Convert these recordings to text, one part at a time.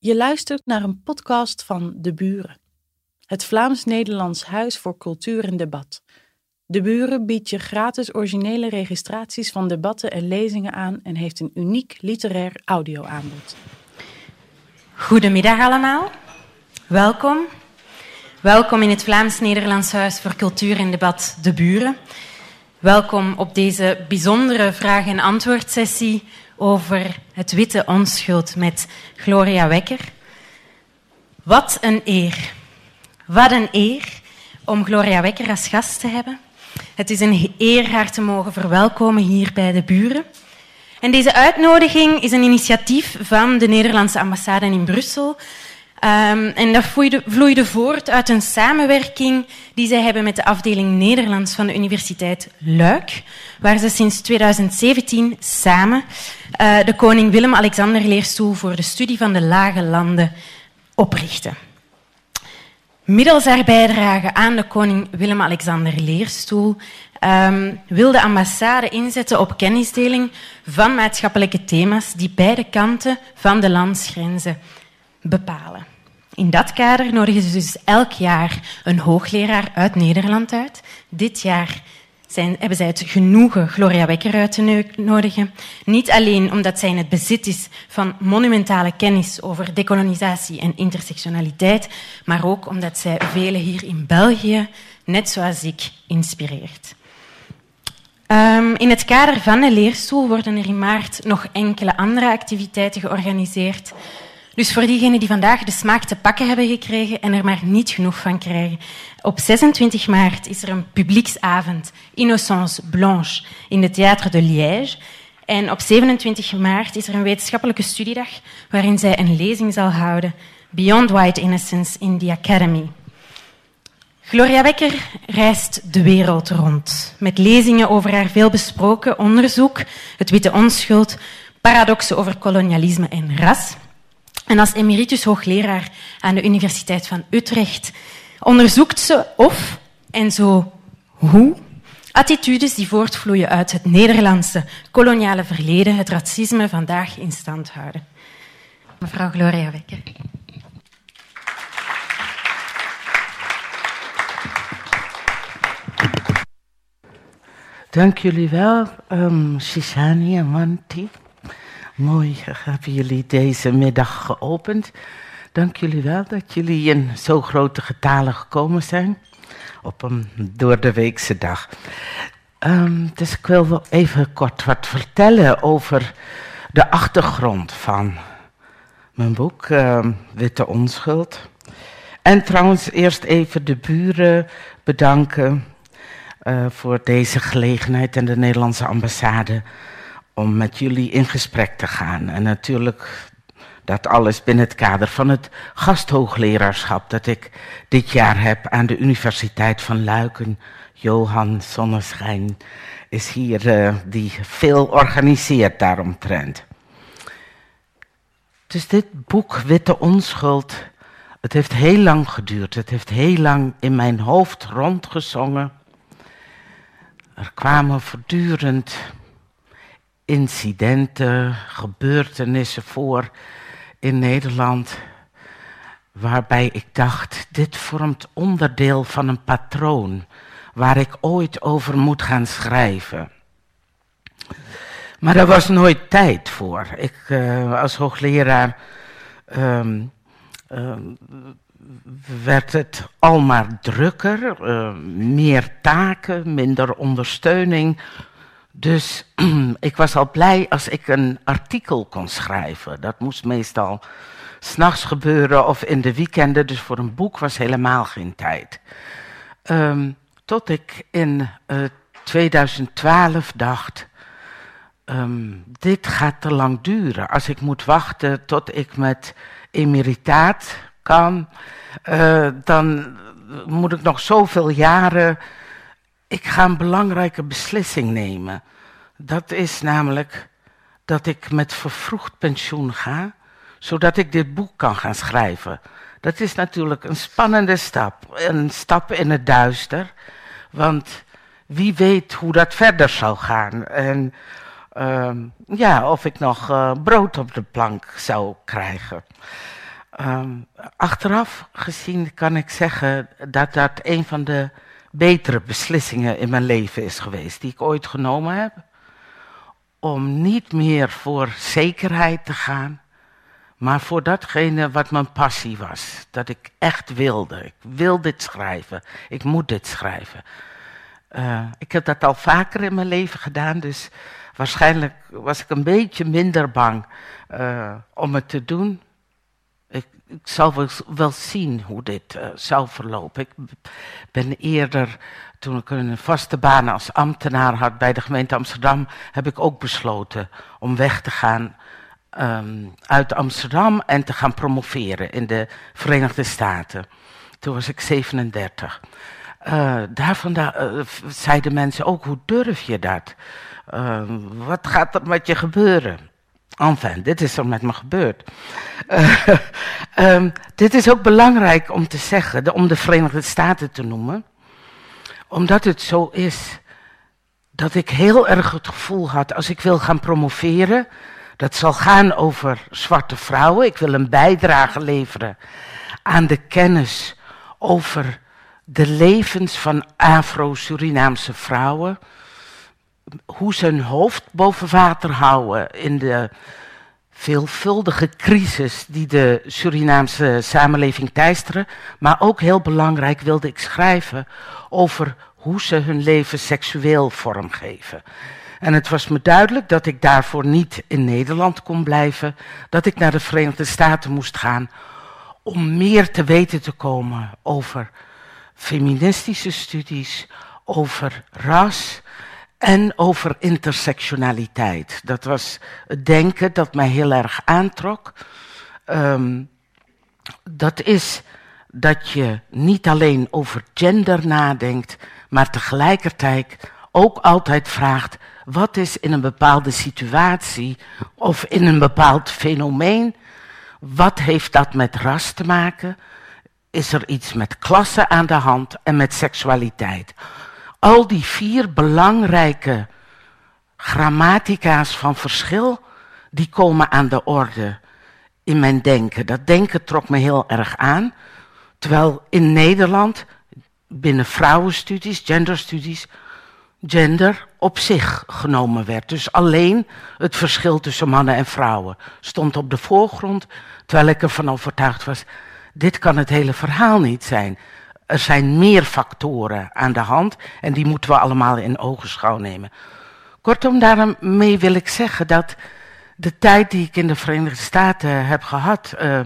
Je luistert naar een podcast van De Buren, het Vlaams-Nederlands Huis voor Cultuur en Debat. De Buren biedt je gratis originele registraties van debatten en lezingen aan en heeft een uniek literair audioaanbod. Goedemiddag allemaal. Welkom. Welkom in het Vlaams-Nederlands Huis voor Cultuur en Debat De Buren. Welkom op deze bijzondere vraag- en antwoordsessie over het witte onschuld met Gloria Wekker. Wat een eer. Wat een eer om Gloria Wekker als gast te hebben. Het is een eer haar te mogen verwelkomen hier bij de buren. En deze uitnodiging is een initiatief van de Nederlandse ambassade in Brussel. Um, en dat vloeide, voort uit een samenwerking die zij hebben met de afdeling Nederlands van de Universiteit Luik, waar ze sinds 2017 samen uh, de Koning Willem-Alexander Leerstoel voor de studie van de lage landen oprichten. Middels haar bijdrage aan de Koning Willem-Alexander Leerstoel um, wil de ambassade inzetten op kennisdeling van maatschappelijke thema's die beide kanten van de landsgrenzen bepalen. In dat kader nodigen ze dus elk jaar een hoogleraar uit Nederland uit. Dit jaar zijn, hebben zij het genoegen Gloria Wekker uit te nodigen. Niet alleen omdat zij in het bezit is van monumentale kennis over decolonisatie en intersectionaliteit, maar ook omdat zij velen hier in België, net zoals ik, inspireert. Um, in het kader van de leerstoel worden er in maart nog enkele andere activiteiten georganiseerd. Dus voor diegenen die vandaag de smaak te pakken hebben gekregen en er maar niet genoeg van krijgen. Op 26 maart is er een publieksavond Innocence Blanche in de Théâtre de Liège. En op 27 maart is er een wetenschappelijke studiedag waarin zij een lezing zal houden Beyond White Innocence in the Academy. Gloria Wekker reist de wereld rond met lezingen over haar veelbesproken onderzoek, het witte onschuld, paradoxen over kolonialisme en ras. En als emeritus hoogleraar aan de Universiteit van Utrecht onderzoekt ze of, en zo hoe, attitudes die voortvloeien uit het Nederlandse koloniale verleden het racisme vandaag in stand houden. Mevrouw Gloria Wekker. Dank jullie wel, um, Shishani en Manti. Mooi hebben jullie deze middag geopend. Dank jullie wel dat jullie in zo grote getalen gekomen zijn op een door de weekse dag. Um, dus ik wil wel even kort wat vertellen over de achtergrond van mijn boek uh, Witte Onschuld. En trouwens eerst even de buren bedanken uh, voor deze gelegenheid en de Nederlandse ambassade om met jullie in gesprek te gaan. En natuurlijk dat alles binnen het kader van het gasthoogleraarschap dat ik dit jaar heb aan de Universiteit van Luiken. Johan Zonneschijn is hier uh, die veel organiseert daaromtrent. Dus dit boek Witte Onschuld, het heeft heel lang geduurd. Het heeft heel lang in mijn hoofd rondgezongen. Er kwamen voortdurend incidenten, gebeurtenissen voor in Nederland, waarbij ik dacht, dit vormt onderdeel van een patroon waar ik ooit over moet gaan schrijven. Maar er was nooit tijd voor. Ik uh, als hoogleraar um, um, werd het al maar drukker, uh, meer taken, minder ondersteuning dus ik was al blij als ik een artikel kon schrijven. Dat moest meestal s'nachts gebeuren of in de weekenden, dus voor een boek was helemaal geen tijd. Um, tot ik in uh, eh, 2012 dacht, um, dit gaat te lang duren. Als ik moet wachten tot ik met emeritaat kan, uh, dan moet ik nog zoveel jaren ik ga een belangrijke beslissing nemen. Dat is namelijk dat ik met vervroegd pensioen ga, zodat ik dit boek kan gaan schrijven. Dat is natuurlijk een spannende stap, een stap in het duister, want wie weet hoe dat verder zal gaan. En uh, ja, of ik nog uh, brood op de plank zou krijgen. Ehm, achteraf gezien kan ik zeggen dat dat een van de betere beslissingen in mijn leven is geweest die ik ooit genomen heb. Om niet meer voor zekerheid te gaan, maar voor datgene wat mijn passie was. Dat ik echt wilde. Ik wil dit schrijven. Ik moet dit schrijven. Uh, ik heb dat al vaker in mijn leven gedaan, dus waarschijnlijk was ik een beetje minder bang uh, om het te doen. Ik, ik zal wel, wel, zien hoe dit uh, zou verlopen. Ik ben eerder, toen ik een vaste baan als ambtenaar had bij de gemeente Amsterdam, heb ik ook besloten om weg te gaan um, uit Amsterdam en te gaan promoveren in de Verenigde Staten. Toen was ik 37. Uh, daarvan da zeiden mensen ook, hoe durf je dat? Uh, wat gaat er met je gebeuren? Enfin, dit is er met me gebeurd. Um, dit is ook belangrijk om te zeggen, om de Verenigde Staten te noemen. Omdat het zo is dat ik heel erg het gevoel had, als ik wil gaan promoveren, dat zal gaan over zwarte vrouwen. Ik wil een bijdrage leveren aan de kennis over de levens van Afro-Surinaamse vrouwen. Hoe ze hun hoofd boven water houden in de veelvuldige crisis die de Surinaamse samenleving teisteren. Maar ook heel belangrijk wilde ik schrijven over hoe ze hun leven seksueel vormgeven. En het was me duidelijk dat ik daarvoor niet in Nederland kon blijven, dat ik naar de Verenigde Staten moest gaan om meer te weten te komen over feministische studies, over ras en over intersectionaliteit. Dat was het denken dat mij heel erg aantrok. Um, dat is dat je niet alleen over gender nadenkt, maar tegelijkertijd ook altijd vraagt: wat is in een bepaalde situatie of in een bepaald fenomeen, wat heeft dat met ras te maken? is er iets met klasse aan de hand en met seksualiteit. Al die vier belangrijke grammatica's van verschil, die komen aan de orde in mijn denken. Dat denken trok me heel erg aan. Terwijl in Nederland, binnen vrouwenstudies, genderstudies, gender op zich genomen werd. Dus alleen het verschil tussen mannen en vrouwen stond op de voorgrond, terwijl ik ervan overtuigd was dit kan het hele verhaal niet zijn. Er zijn meer factoren aan de hand en die moeten we allemaal in ogenschouw nemen. Kortom, daarmee wil ik zeggen dat de tijd die ik in de Verenigde Staten heb gehad, uh,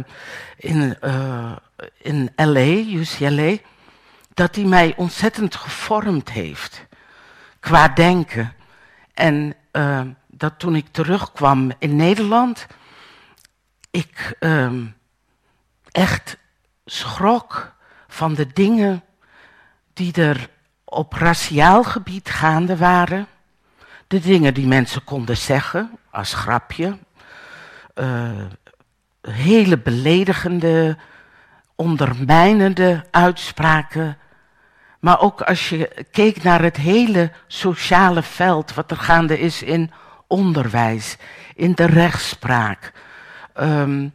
in, uh, in LA, UCLA, dat die mij ontzettend gevormd heeft qua denken. En uh, dat toen ik terugkwam in Nederland, ik echt schrok van de dingen die er op raciaal gebied gaande waren. De dingen die mensen konden zeggen als grapje. Uh, hele beledigende, ondermijnende uitspraken. Maar ook als je keek naar het hele sociale veld, wat er gaande is in onderwijs, in de rechtspraak. Um,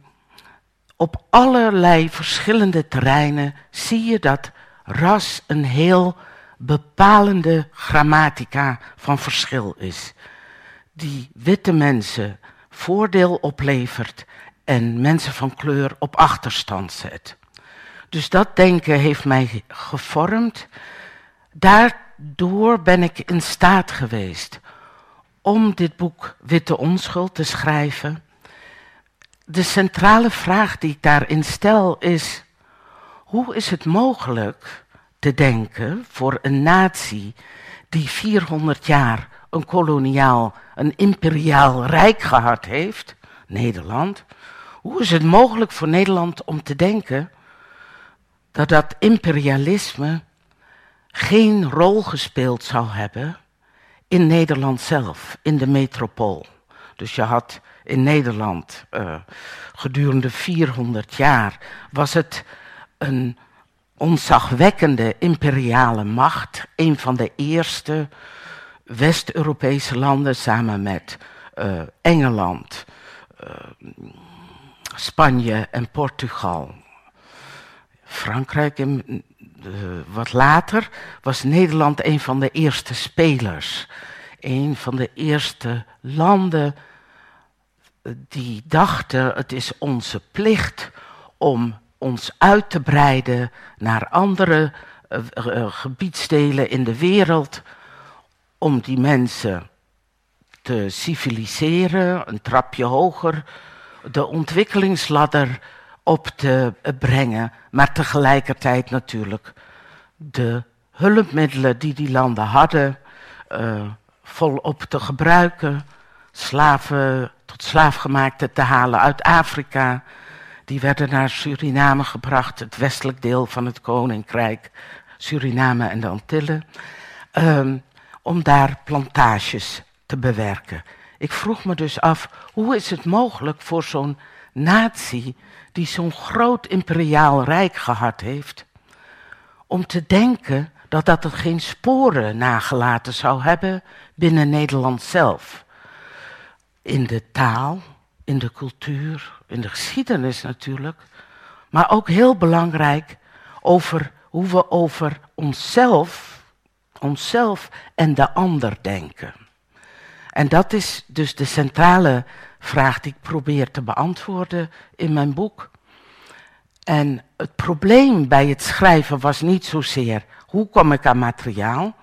op allerlei verschillende terreinen zie je dat ras een heel bepalende grammatica van verschil is. Die witte mensen voordeel oplevert en mensen van kleur op achterstand zet. Dus dat denken heeft mij gevormd. Daardoor ben ik in staat geweest om dit boek Witte Onschuld te schrijven de centrale vraag die ik daarin stel is: hoe is het mogelijk te denken voor een natie die 400 jaar een koloniaal, een imperiaal rijk gehad heeft, Nederland? Hoe is het mogelijk voor Nederland om te denken dat dat imperialisme geen rol gespeeld zou hebben in Nederland zelf, in de metropool? Dus je had in Nederland uh, gedurende 400 jaar was het een onzagwekkende imperiale macht. Een van de eerste West-Europese landen samen met uh, Engeland, uh, Spanje en Portugal. Frankrijk, in, wat later, was Nederland een van de eerste spelers. Een van de eerste landen die dachten: het is onze plicht om ons uit te breiden naar andere uh, uh, gebiedsdelen in de wereld, om die mensen te civiliseren, een trapje hoger, de ontwikkelingsladder op te brengen, maar tegelijkertijd natuurlijk de hulpmiddelen die die landen hadden uh, volop te gebruiken, slaven tot slaafgemaakte te halen uit Afrika. Die werden naar Suriname gebracht, het westelijk deel van het koninkrijk, Suriname en de Antillen, um, om daar plantages te bewerken. Ik vroeg me dus af, hoe is het mogelijk voor zo'n natie die zo'n groot imperiaal rijk gehad heeft, om te denken dat dat het geen sporen nagelaten zou hebben binnen Nederland zelf. In de taal, in de cultuur, in de geschiedenis natuurlijk, maar ook heel belangrijk over hoe we over onszelf, onszelf en de ander denken. En dat is dus de centrale vraag die ik probeer te beantwoorden in mijn boek. En het probleem bij het schrijven was niet zozeer hoe kom ik aan materiaal.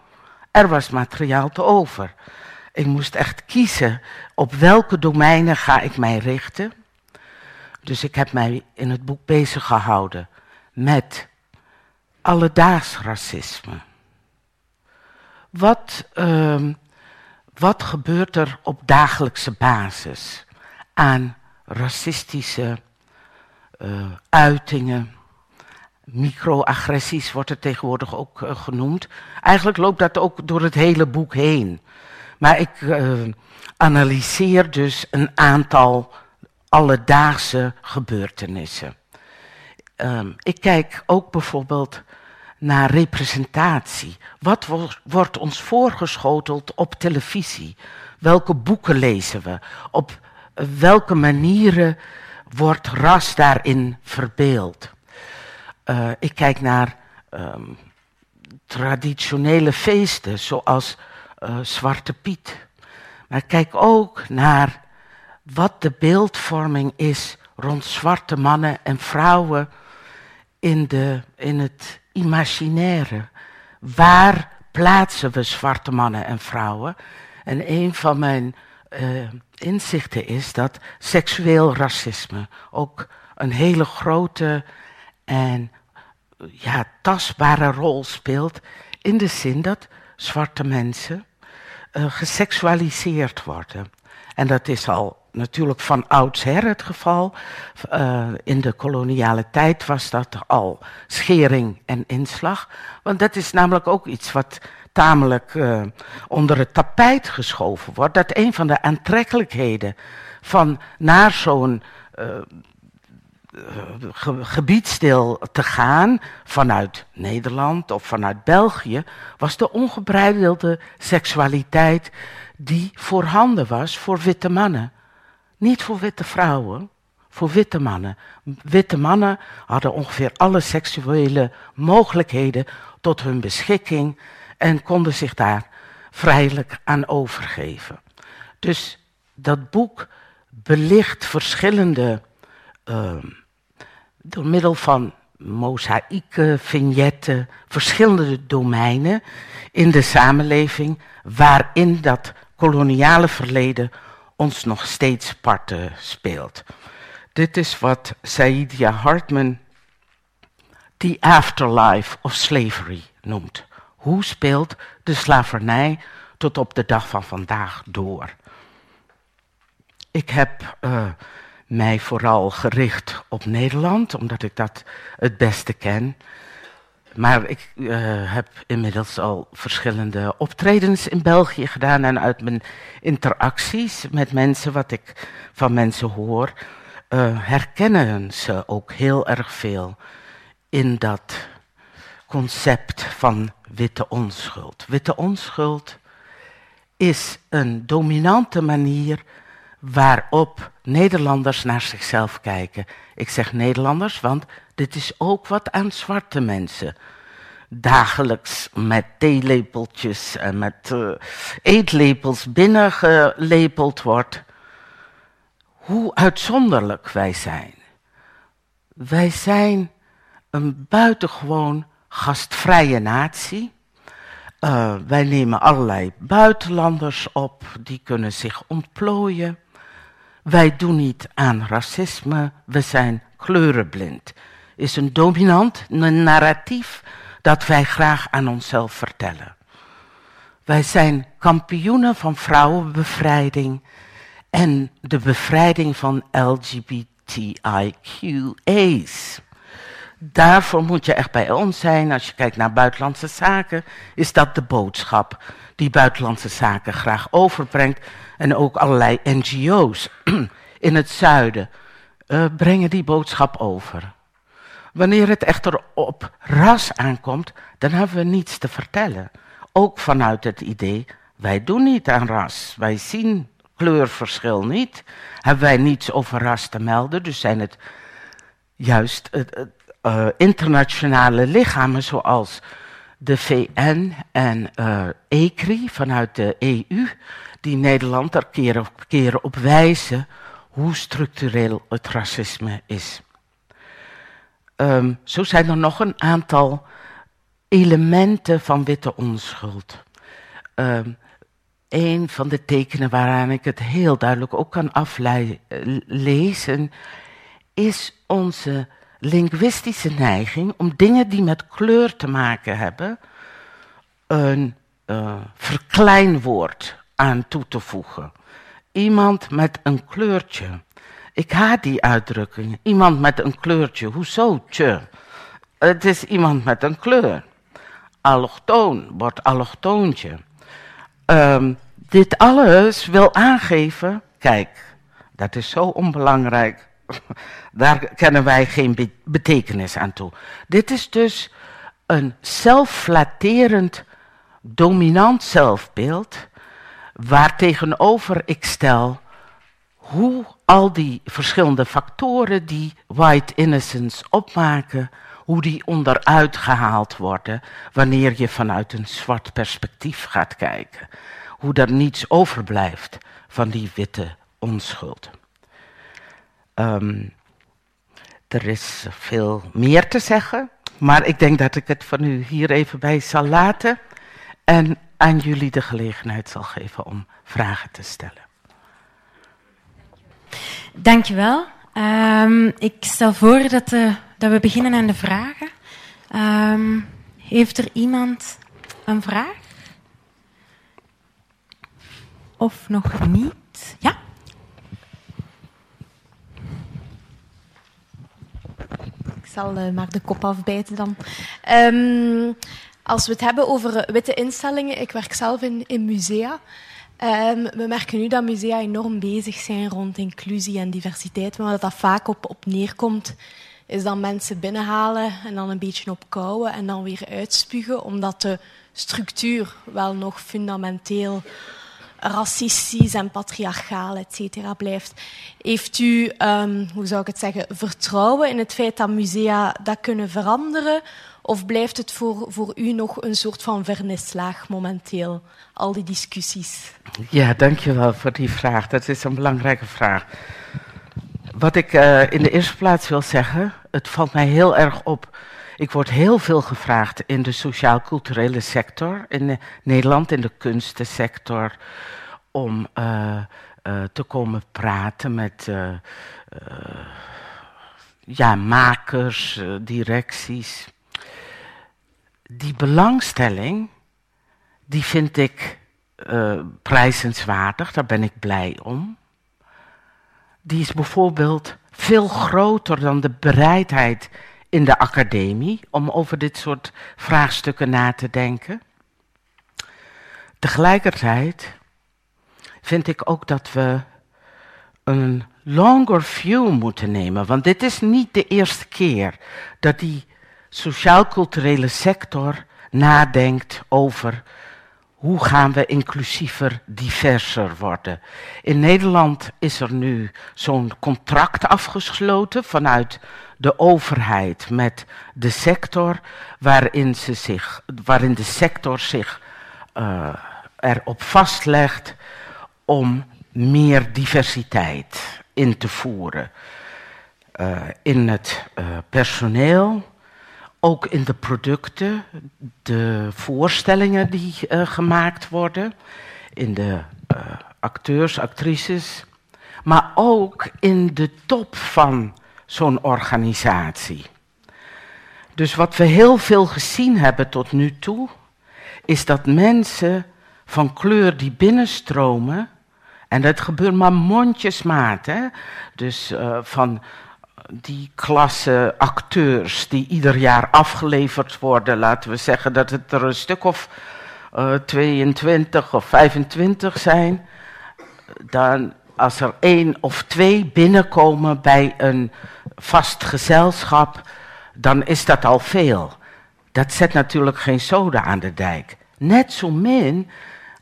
Er was materiaal te over. Ik moest echt kiezen op welke domeinen ga ik mij richten. Dus ik heb mij in het boek bezig gehouden met alledaags racisme. Wat, uh, wat gebeurt er op dagelijkse basis aan racistische uh, uitingen? Microagressies wordt het tegenwoordig ook uh, genoemd. Eigenlijk loopt dat ook door het hele boek heen. Maar ik uh, analyseer dus een aantal alledaagse gebeurtenissen. Um, ik kijk ook bijvoorbeeld naar representatie. Wat wordt ons voorgeschoteld op televisie? Welke boeken lezen we? Op welke manieren wordt ras daarin verbeeld? Uh, ik kijk naar um, traditionele feesten, zoals uh, Zwarte Piet. Maar kijk ook naar wat de beeldvorming is rond zwarte mannen en vrouwen in, de, in het imaginaire. Waar plaatsen we zwarte mannen en vrouwen? En een van mijn uh, inzichten is dat seksueel racisme ook een hele grote en ja, tastbare rol speelt. In de zin dat zwarte mensen uh, geseksualiseerd worden. En dat is al natuurlijk van oudsher het geval. Uh, in de koloniale tijd was dat al schering en inslag. Want dat is namelijk ook iets wat tamelijk uh, onder het tapijt geschoven wordt. Dat een van de aantrekkelijkheden van naar zo'n ge gebiedsdeel te gaan vanuit Nederland of vanuit België, was de ongebreidelde seksualiteit die voorhanden was voor witte mannen. Niet voor witte vrouwen, voor witte mannen. Witte mannen hadden ongeveer alle seksuele mogelijkheden tot hun beschikking en konden zich daar vrijelijk aan overgeven. Dus dat boek belicht verschillende, uh, door middel van mozaïeken, vignetten, verschillende domeinen in de samenleving waarin dat koloniale verleden ons nog steeds parten speelt. Dit is wat Saidia Hartman The Afterlife of Slavery noemt. Hoe speelt de slavernij tot op de dag van vandaag door? Ik heb uh, mij vooral gericht op Nederland, omdat ik dat het beste ken. Maar ik uh, heb inmiddels al verschillende optredens in België gedaan en uit mijn interacties met mensen, wat ik van mensen hoor, uh, herkennen ze ook heel erg veel in dat concept van witte onschuld. Witte onschuld is een dominante manier waarop Nederlanders naar zichzelf kijken. Ik zeg Nederlanders, want dit is ook wat aan zwarte mensen dagelijks met theelepeltjes en met uh, eetlepels binnengelepeld wordt. Hoe uitzonderlijk wij zijn. Wij zijn een buitengewoon gastvrije natie. Uh, wij nemen allerlei buitenlanders op, die kunnen zich ontplooien. Wij doen niet aan racisme, we zijn kleurenblind. Is een dominant narratief dat wij graag aan onszelf vertellen. Wij zijn kampioenen van vrouwenbevrijding en de bevrijding van LGBTIQA's. Daarvoor moet je echt bij ons zijn. Als je kijkt naar buitenlandse zaken, is dat de boodschap die buitenlandse zaken graag overbrengt. En ook allerlei NGO's in het zuiden uh, brengen die boodschap over. Wanneer het echter op ras aankomt, dan hebben we niets te vertellen. Ook vanuit het idee, wij doen niet aan ras. Wij zien kleurverschil niet. Hebben wij niets over ras te melden, dus zijn het juist uh, internationale lichamen zoals de VN en ECRI vanuit de EU, die Nederland er keer op wijzen hoe structureel het racisme is. Um, zo zijn er nog een aantal elementen van witte onschuld. Um, een van de tekenen waaraan ik het heel duidelijk ook kan aflezen, is onze linguïstische neiging om dingen die met kleur te maken hebben, een uh, verkleinwoord aan toe te voegen. Iemand met een kleurtje. Ik haat die uitdrukking. Iemand met een kleurtje. Hoezo tje? Het is iemand met een kleur. Allochtoon wordt allochtoontje. Um, dit alles wil aangeven, kijk, dat is zo onbelangrijk. Daar kennen wij geen betekenis aan toe. Dit is dus een zelfflatterend, dominant zelfbeeld, waar tegenover ik stel hoe al die verschillende factoren die white innocence opmaken, hoe die onderuit gehaald worden wanneer je vanuit een zwart perspectief gaat kijken. Hoe er niets overblijft van die witte onschuld. Um, er is veel meer te zeggen, maar ik denk dat ik het van u hier even bij zal laten en aan jullie de gelegenheid zal geven om vragen te stellen. Dankjewel. Um, ik stel voor dat, uh, dat, we beginnen aan de vragen. Um, heeft er iemand een vraag? Of nog niet? Ja? Ik zal uh, maar de kop afbijten dan. Um, als we het hebben over witte instellingen, ik werk zelf in, in musea. Um, we merken nu dat musea enorm bezig zijn rond inclusie en diversiteit. Maar wat dat vaak op, op neerkomt, is dat mensen binnenhalen en dan een beetje opkouwen en dan weer uitspugen, omdat de structuur wel nog fundamenteel racistisch en patriarchaal, et cetera, blijft. Heeft u, um, hoe zou ik het zeggen, vertrouwen in het feit dat musea dat kunnen veranderen? Of blijft het voor, voor u nog een soort van vernislaag momenteel, al die discussies? Ja, dankjewel voor die vraag. Dat is een belangrijke vraag. Wat ik uh, in de eerste plaats wil zeggen, het valt mij heel erg op. Ik word heel veel gevraagd in de sociaal-culturele sector in Nederland, in de kunstensector, om uh, te komen praten met ja, makers, directies die belangstelling, die vind ik uh, prijzenswaardig, daar ben ik blij om. Die is bijvoorbeeld veel groter dan de bereidheid in de academie om over dit soort vraagstukken na te denken. Tegelijkertijd vind ik ook dat we een longer view moeten nemen, want dit is niet de eerste keer dat die sociaal-culturele sector nadenkt over hoe gaan we inclusiever, diverser worden? In Nederland is er nu zo'n contract afgesloten vanuit de overheid met de sector, waarin, ze zich, waarin de sector zich uh, erop vastlegt om meer diversiteit in te voeren. Uh, in het uh, personeel, ook in de producten, de voorstellingen die uh, gemaakt worden, in de acteurs, actrices, maar ook in de top van zo'n organisatie. Dus wat we heel veel gezien hebben tot nu toe, is dat mensen van kleur die binnenstromen, en dat gebeurt maar mondjesmaat, hè? dus uh, van die klasse acteurs die ieder jaar afgeleverd worden, laten we zeggen dat het er een stuk of uh, 22 of 25 zijn, dan als er één of twee binnenkomen bij een vast gezelschap, dan is dat al veel. Dat zet natuurlijk geen soda aan de dijk. Net zo min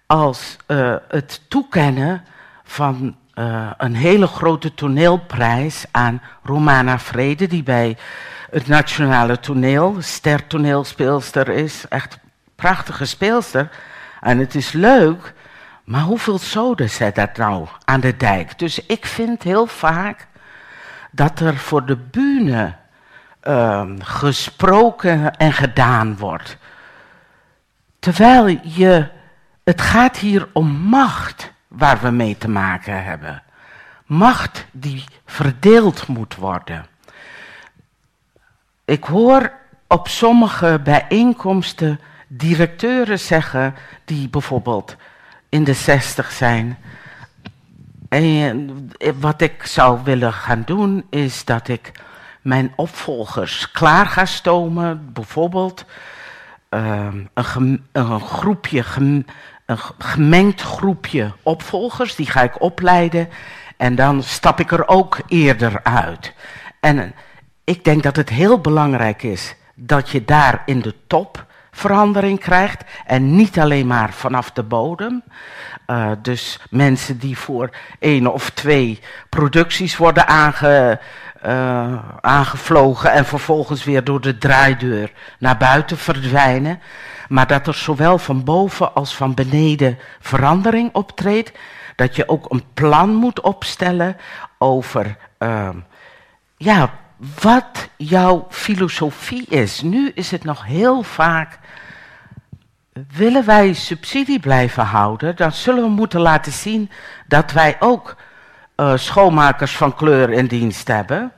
als uh, het toekennen van uh, een hele grote toneelprijs aan Romana Vrede, die bij het Nationale Toneel, stertoneelspeelster is. Echt prachtige speelster. En het is leuk, maar hoeveel soda zet dat nou aan de dijk? Dus ik vind heel vaak dat er voor de bühne uh, gesproken en gedaan wordt. Terwijl je, het gaat hier om macht waar we mee te maken hebben. Macht die verdeeld moet worden. Ik hoor op sommige bijeenkomsten directeuren zeggen, die bijvoorbeeld in de zestig zijn. En wat ik zou willen gaan doen, is dat ik mijn opvolgers klaar ga stomen. Bijvoorbeeld uh, een, een, groepje, gemengd groepje opvolgers, die ga ik opleiden. En dan stap ik er ook eerder uit. En ik denk dat het heel belangrijk is dat je daar in de top verandering krijgt. En niet alleen maar vanaf de bodem. Uh, dus mensen die voor één of twee producties worden aange, uh, aangevlogen en vervolgens weer door de draaideur naar buiten verdwijnen. Maar dat er zowel van boven als van beneden verandering optreedt. Dat je ook een plan moet opstellen over uh, ja, wat jouw filosofie is. Nu is het nog heel vaak willen wij subsidie blijven houden, dan zullen we moeten laten zien dat wij ook uh, schoonmakers van kleur in dienst hebben.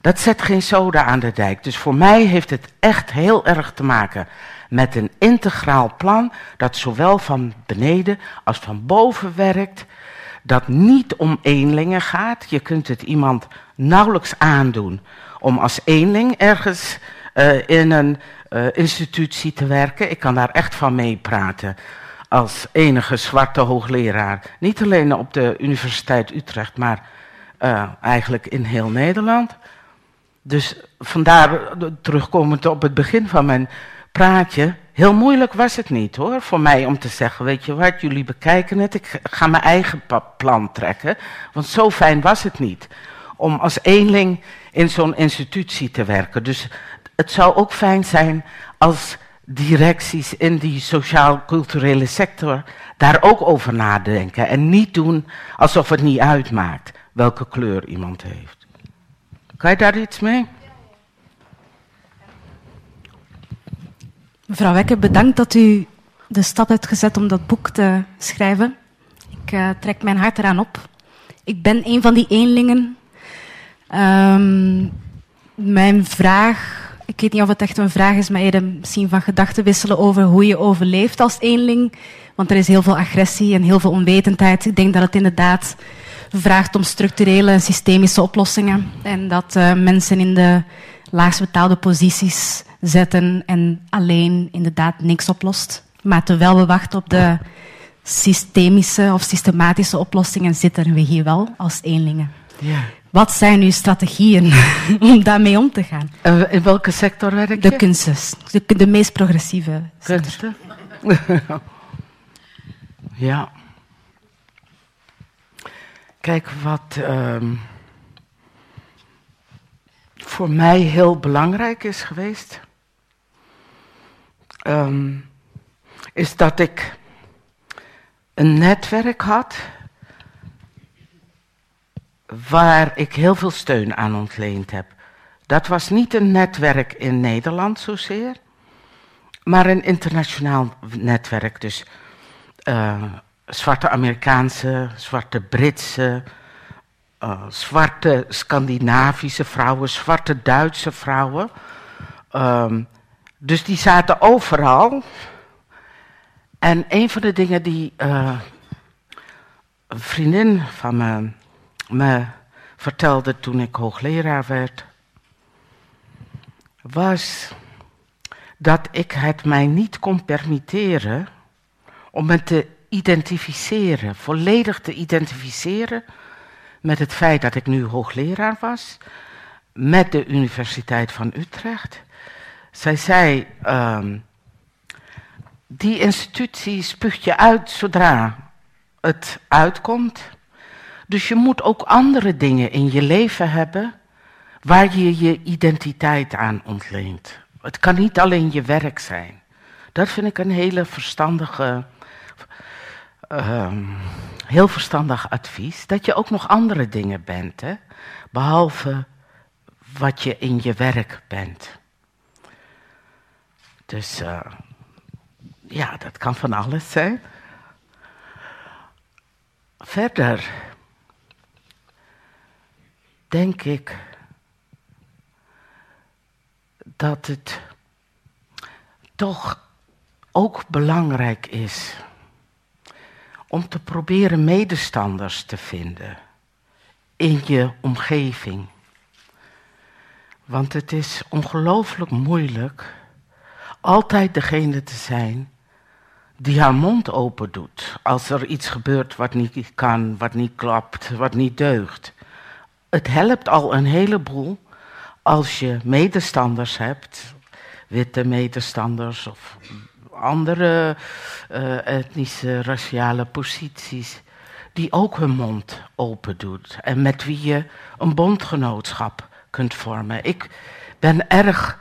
Dat zet geen soda aan de dijk. Dus voor mij heeft het echt heel erg te maken met een integraal plan dat zowel van beneden als van boven werkt. Dat niet om eenlingen gaat. Je kunt het iemand nauwelijks aandoen om als eenling ergens uh, in een uh, institutie te werken. Ik kan daar echt van meepraten als enige zwarte hoogleraar. Niet alleen op de Universiteit Utrecht, maar uh, eigenlijk in heel Nederland. Dus vandaar, terugkomend op het begin van mijn praatje, heel moeilijk was het niet hoor, voor mij om te zeggen, weet je wat, jullie bekijken het, ik ga mijn eigen plan trekken. Want zo fijn was het niet om als eenling in zo'n institutie te werken. Dus het zou ook fijn zijn als directies in die sociaal-culturele sector daar ook over nadenken. En niet doen alsof het niet uitmaakt welke kleur iemand heeft. Kan je daar iets mee? Mevrouw Wekke, bedankt dat u de stap hebt gezet om dat boek te schrijven. Ik uh, trek mijn hart eraan op. Ik ben een van die eenlingen. Um, mijn vraag ik weet niet of het echt een vraag is, maar eerder misschien van gedachten wisselen over hoe je overleeft als eenling. Want er is heel veel agressie en heel veel onwetendheid. Ik denk dat het inderdaad vraagt om structurele en systemische oplossingen. En dat uh, mensen in de laagst betaalde posities zetten en alleen inderdaad niks oplost. Maar terwijl we wachten op de systemische of systematische oplossingen, zitten we hier wel als eenlingen. Ja. Wat zijn uw strategieën om daarmee om te gaan? Uh, in welke sector werk je? De kunsten, de, de meest progressieve kunsten. Ja. Kijk, wat ehm, voor mij heel belangrijk is geweest, ehm, is dat ik een netwerk had waar ik heel veel steun aan ontleend heb. Dat was niet een netwerk in Nederland zozeer, maar een internationaal netwerk. Dus uh, zwarte Amerikaanse, zwarte Britse, uh, zwarte Scandinavische vrouwen, zwarte Duitse vrouwen. Um, dus die zaten overal. En een van de dingen die uh, een vriendin van me, me vertelde toen ik hoogleraar werd, was dat ik het mij niet kon permitteren om me te identificeren, volledig te identificeren met het feit dat ik nu hoogleraar was, met de Universiteit van Utrecht. Zij zei, um, die institutie spuugt je uit zodra het uitkomt. Dus je moet ook andere dingen in je leven hebben waar je je identiteit aan ontleent. Het kan niet alleen je werk zijn. Dat vind ik een hele verstandige, uh, heel verstandig advies. Dat je ook nog andere dingen bent, hè? behalve wat je in je werk bent. Dus uh, ja, dat kan van alles zijn. Verder denk ik dat het toch ook belangrijk is om te proberen medestanders te vinden in je omgeving. Want het is ongelooflijk moeilijk altijd degene te zijn die haar mond open doet als er iets gebeurt wat niet kan, wat niet klopt, wat niet deugt. Het helpt al een heleboel als je medestanders hebt, witte medestanders of andere uh, etnische, raciale posities, die ook hun mond open doet en met wie je een bondgenootschap kunt vormen. Ik ben erg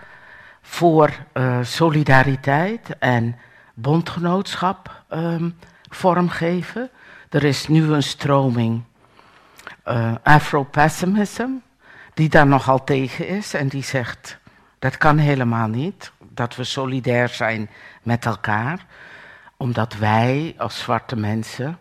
voor uh, solidariteit en bondgenootschap um, vormgeven. Er is nu een stroming uh, Afro-pessimism, die daar nogal tegen is en die zegt, dat kan helemaal niet, dat we solidair zijn met elkaar, omdat wij als zwarte mensen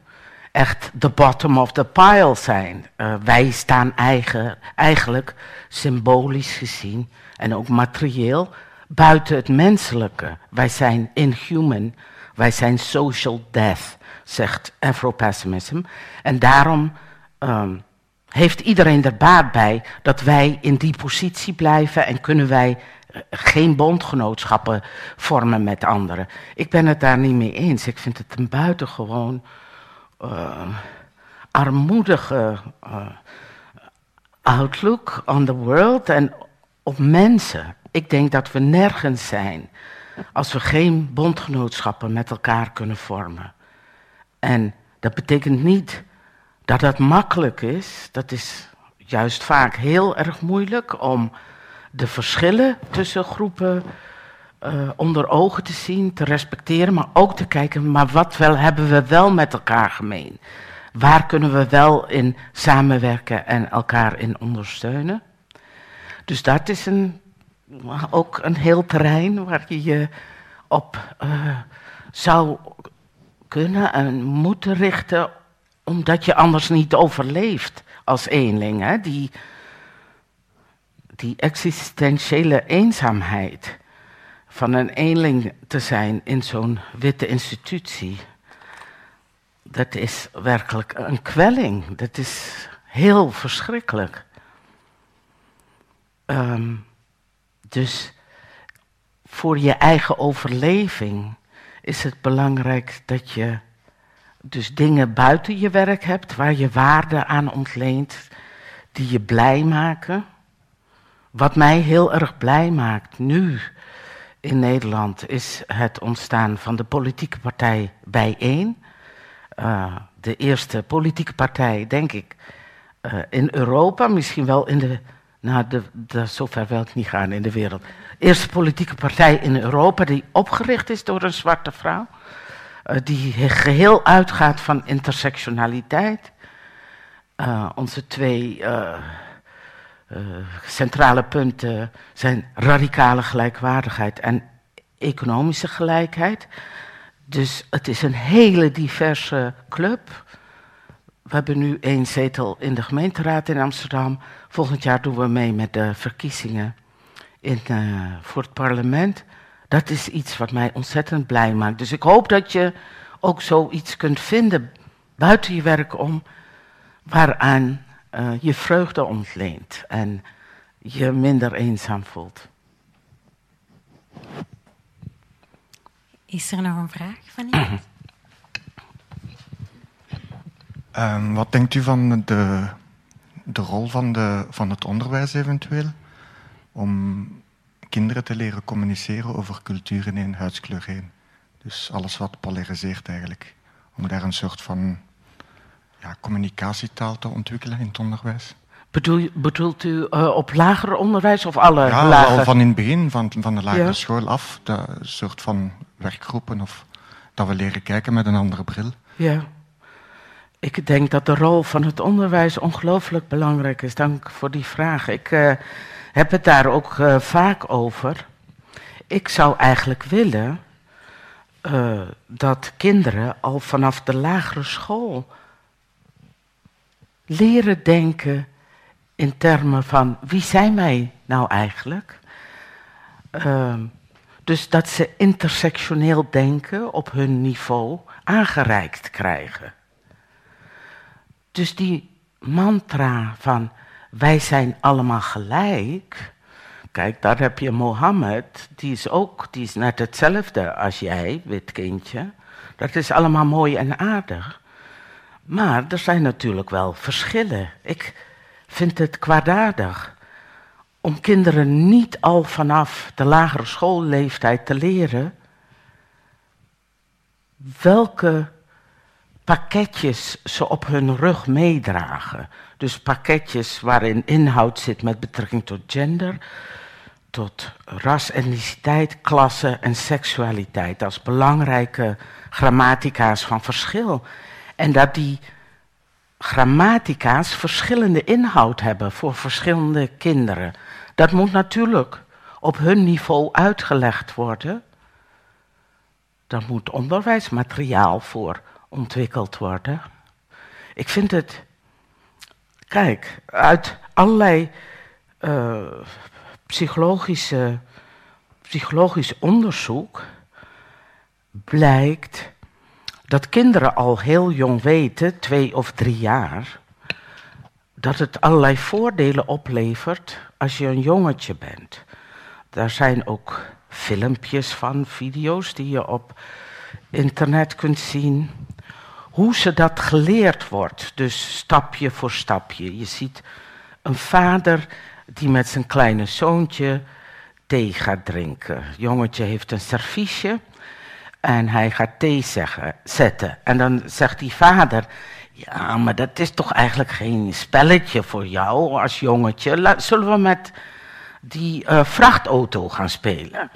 echt de bottom of the pile zijn. Uh, wij staan eigen, eigenlijk symbolisch gezien en ook materieel buiten het menselijke. Wij zijn inhuman, wij zijn social death, zegt Afro-pessimism. En daarom um, heeft iedereen er baat bij dat wij in die positie blijven en kunnen wij eh, geen bondgenootschappen vormen met anderen. Ik ben het daar niet mee eens. Ik vind het een buitengewoon uh, armoedige uh, outlook on the world en op mensen. Ik denk dat we nergens zijn als we geen bondgenootschappen met elkaar kunnen vormen. En dat betekent niet dat dat makkelijk is. Dat is juist vaak heel erg moeilijk om de verschillen tussen groepen uh, onder ogen te zien, te respecteren, maar ook te kijken, maar wat wel hebben we wel met elkaar gemeen? Waar kunnen we wel in samenwerken en elkaar in ondersteunen? Dus dat is een ook een heel terrein waar je je op uh, zou kunnen en moeten richten, omdat je anders niet overleeft als eenling. Hè? Die, die existentiële eenzaamheid van een eenling te zijn in zo'n witte institutie, dat is werkelijk een kwelling. Dat is heel verschrikkelijk. Um, dus voor je eigen overleving is het belangrijk dat je dus dingen buiten je werk hebt waar je waarde aan ontleent, die je blij maken. Wat mij heel erg blij maakt nu in Nederland is het ontstaan van de politieke partij Bijeen. uh, de eerste politieke partij, denk ik, uh, in Europa, misschien wel in de. Nou, de, de, zover wil ik niet gaan in de wereld. Eerste politieke partij in Europa die opgericht is door een zwarte vrouw. Uh, die geheel uitgaat van intersectionaliteit. onze twee centrale punten zijn radicale gelijkwaardigheid en economische gelijkheid. Dus het is een hele diverse club. We hebben nu één zetel in de gemeenteraad in Amsterdam. Volgend jaar doen we mee met de verkiezingen in, uh, voor het parlement. Dat is iets wat mij ontzettend blij maakt. Dus ik hoop dat je ook zoiets kunt vinden buiten je werk om, waaraan uh, je vreugde ontleent en je minder eenzaam voelt. Is er nog een vraag van iemand? Um, wat denkt u van de, de rol van, de, van het onderwijs eventueel om kinderen te leren communiceren over cultuur in één huidskleur heen? Dus alles wat polariseert eigenlijk. Om daar een soort van ja, communicatietaal te ontwikkelen in het onderwijs. Bedoel, bedoelt u uh, op lager onderwijs of alle ja, lager? al van in het begin, van, van de lagere ja. school af. De soort van werkgroepen of dat we leren kijken met een andere bril. Ja. Ik denk dat de rol van het onderwijs ongelooflijk belangrijk is. Dank voor die vraag. Ik uh, heb het daar ook uh, vaak over. Ik zou eigenlijk willen uh, dat kinderen al vanaf de lagere school leren denken in termen van wie zijn wij nou eigenlijk? Uh, dus dat ze intersectioneel denken op hun niveau aangereikt krijgen. Dus die mantra van wij zijn allemaal gelijk. Kijk, daar heb je Mohammed, die is ook, die is net hetzelfde als jij, wit kindje. Dat is allemaal mooi en aardig. Maar er zijn natuurlijk wel verschillen. Ik vind het kwaadaardig om kinderen niet al vanaf de lagere schoolleeftijd te leren welke pakketjes ze op hun rug meedragen. Dus pakketjes waarin inhoud zit met betrekking tot gender, tot ras, etniciteit, klasse en seksualiteit als belangrijke grammatica's van verschil. En dat die grammatica's verschillende inhoud hebben voor verschillende kinderen. Dat moet natuurlijk op hun niveau uitgelegd worden. Daar moet onderwijsmateriaal voor ontwikkeld worden. Ik vind het, kijk, uit allerlei uh, psychologische, psychologisch onderzoek blijkt dat kinderen al heel jong weten, twee of drie jaar, dat het allerlei voordelen oplevert als je een jongetje bent. Daar zijn ook filmpjes van, video's die je op internet kunt zien. Hoe ze dat geleerd wordt, dus stapje voor stapje. Je ziet een vader die met zijn kleine zoontje thee gaat drinken. Het jongetje heeft een serviesje en hij gaat thee zeggen, zetten. En dan zegt die vader, ja, maar dat is toch eigenlijk geen spelletje voor jou als jongetje. zullen we met die uh, vrachtauto gaan spelen?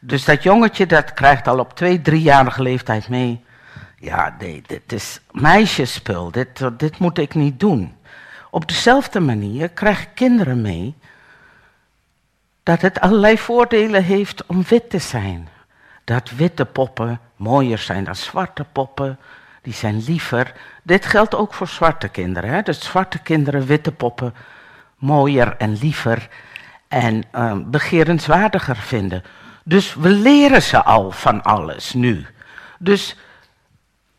Dus dat jongetje dat krijgt al op twee, driejarige leeftijd mee. Ja, nee, dit is meisjespul, dit, dit moet ik niet doen. Op dezelfde manier krijgen kinderen mee dat het allerlei voordelen heeft om wit te zijn dat witte poppen mooier zijn dan zwarte poppen. Die zijn liever. Dit geldt ook voor zwarte kinderen. Hè? Zwarte kinderen, witte poppen, mooier en liever en uh, begerenswaardiger vinden. Dus we leren ze al van alles nu. Dus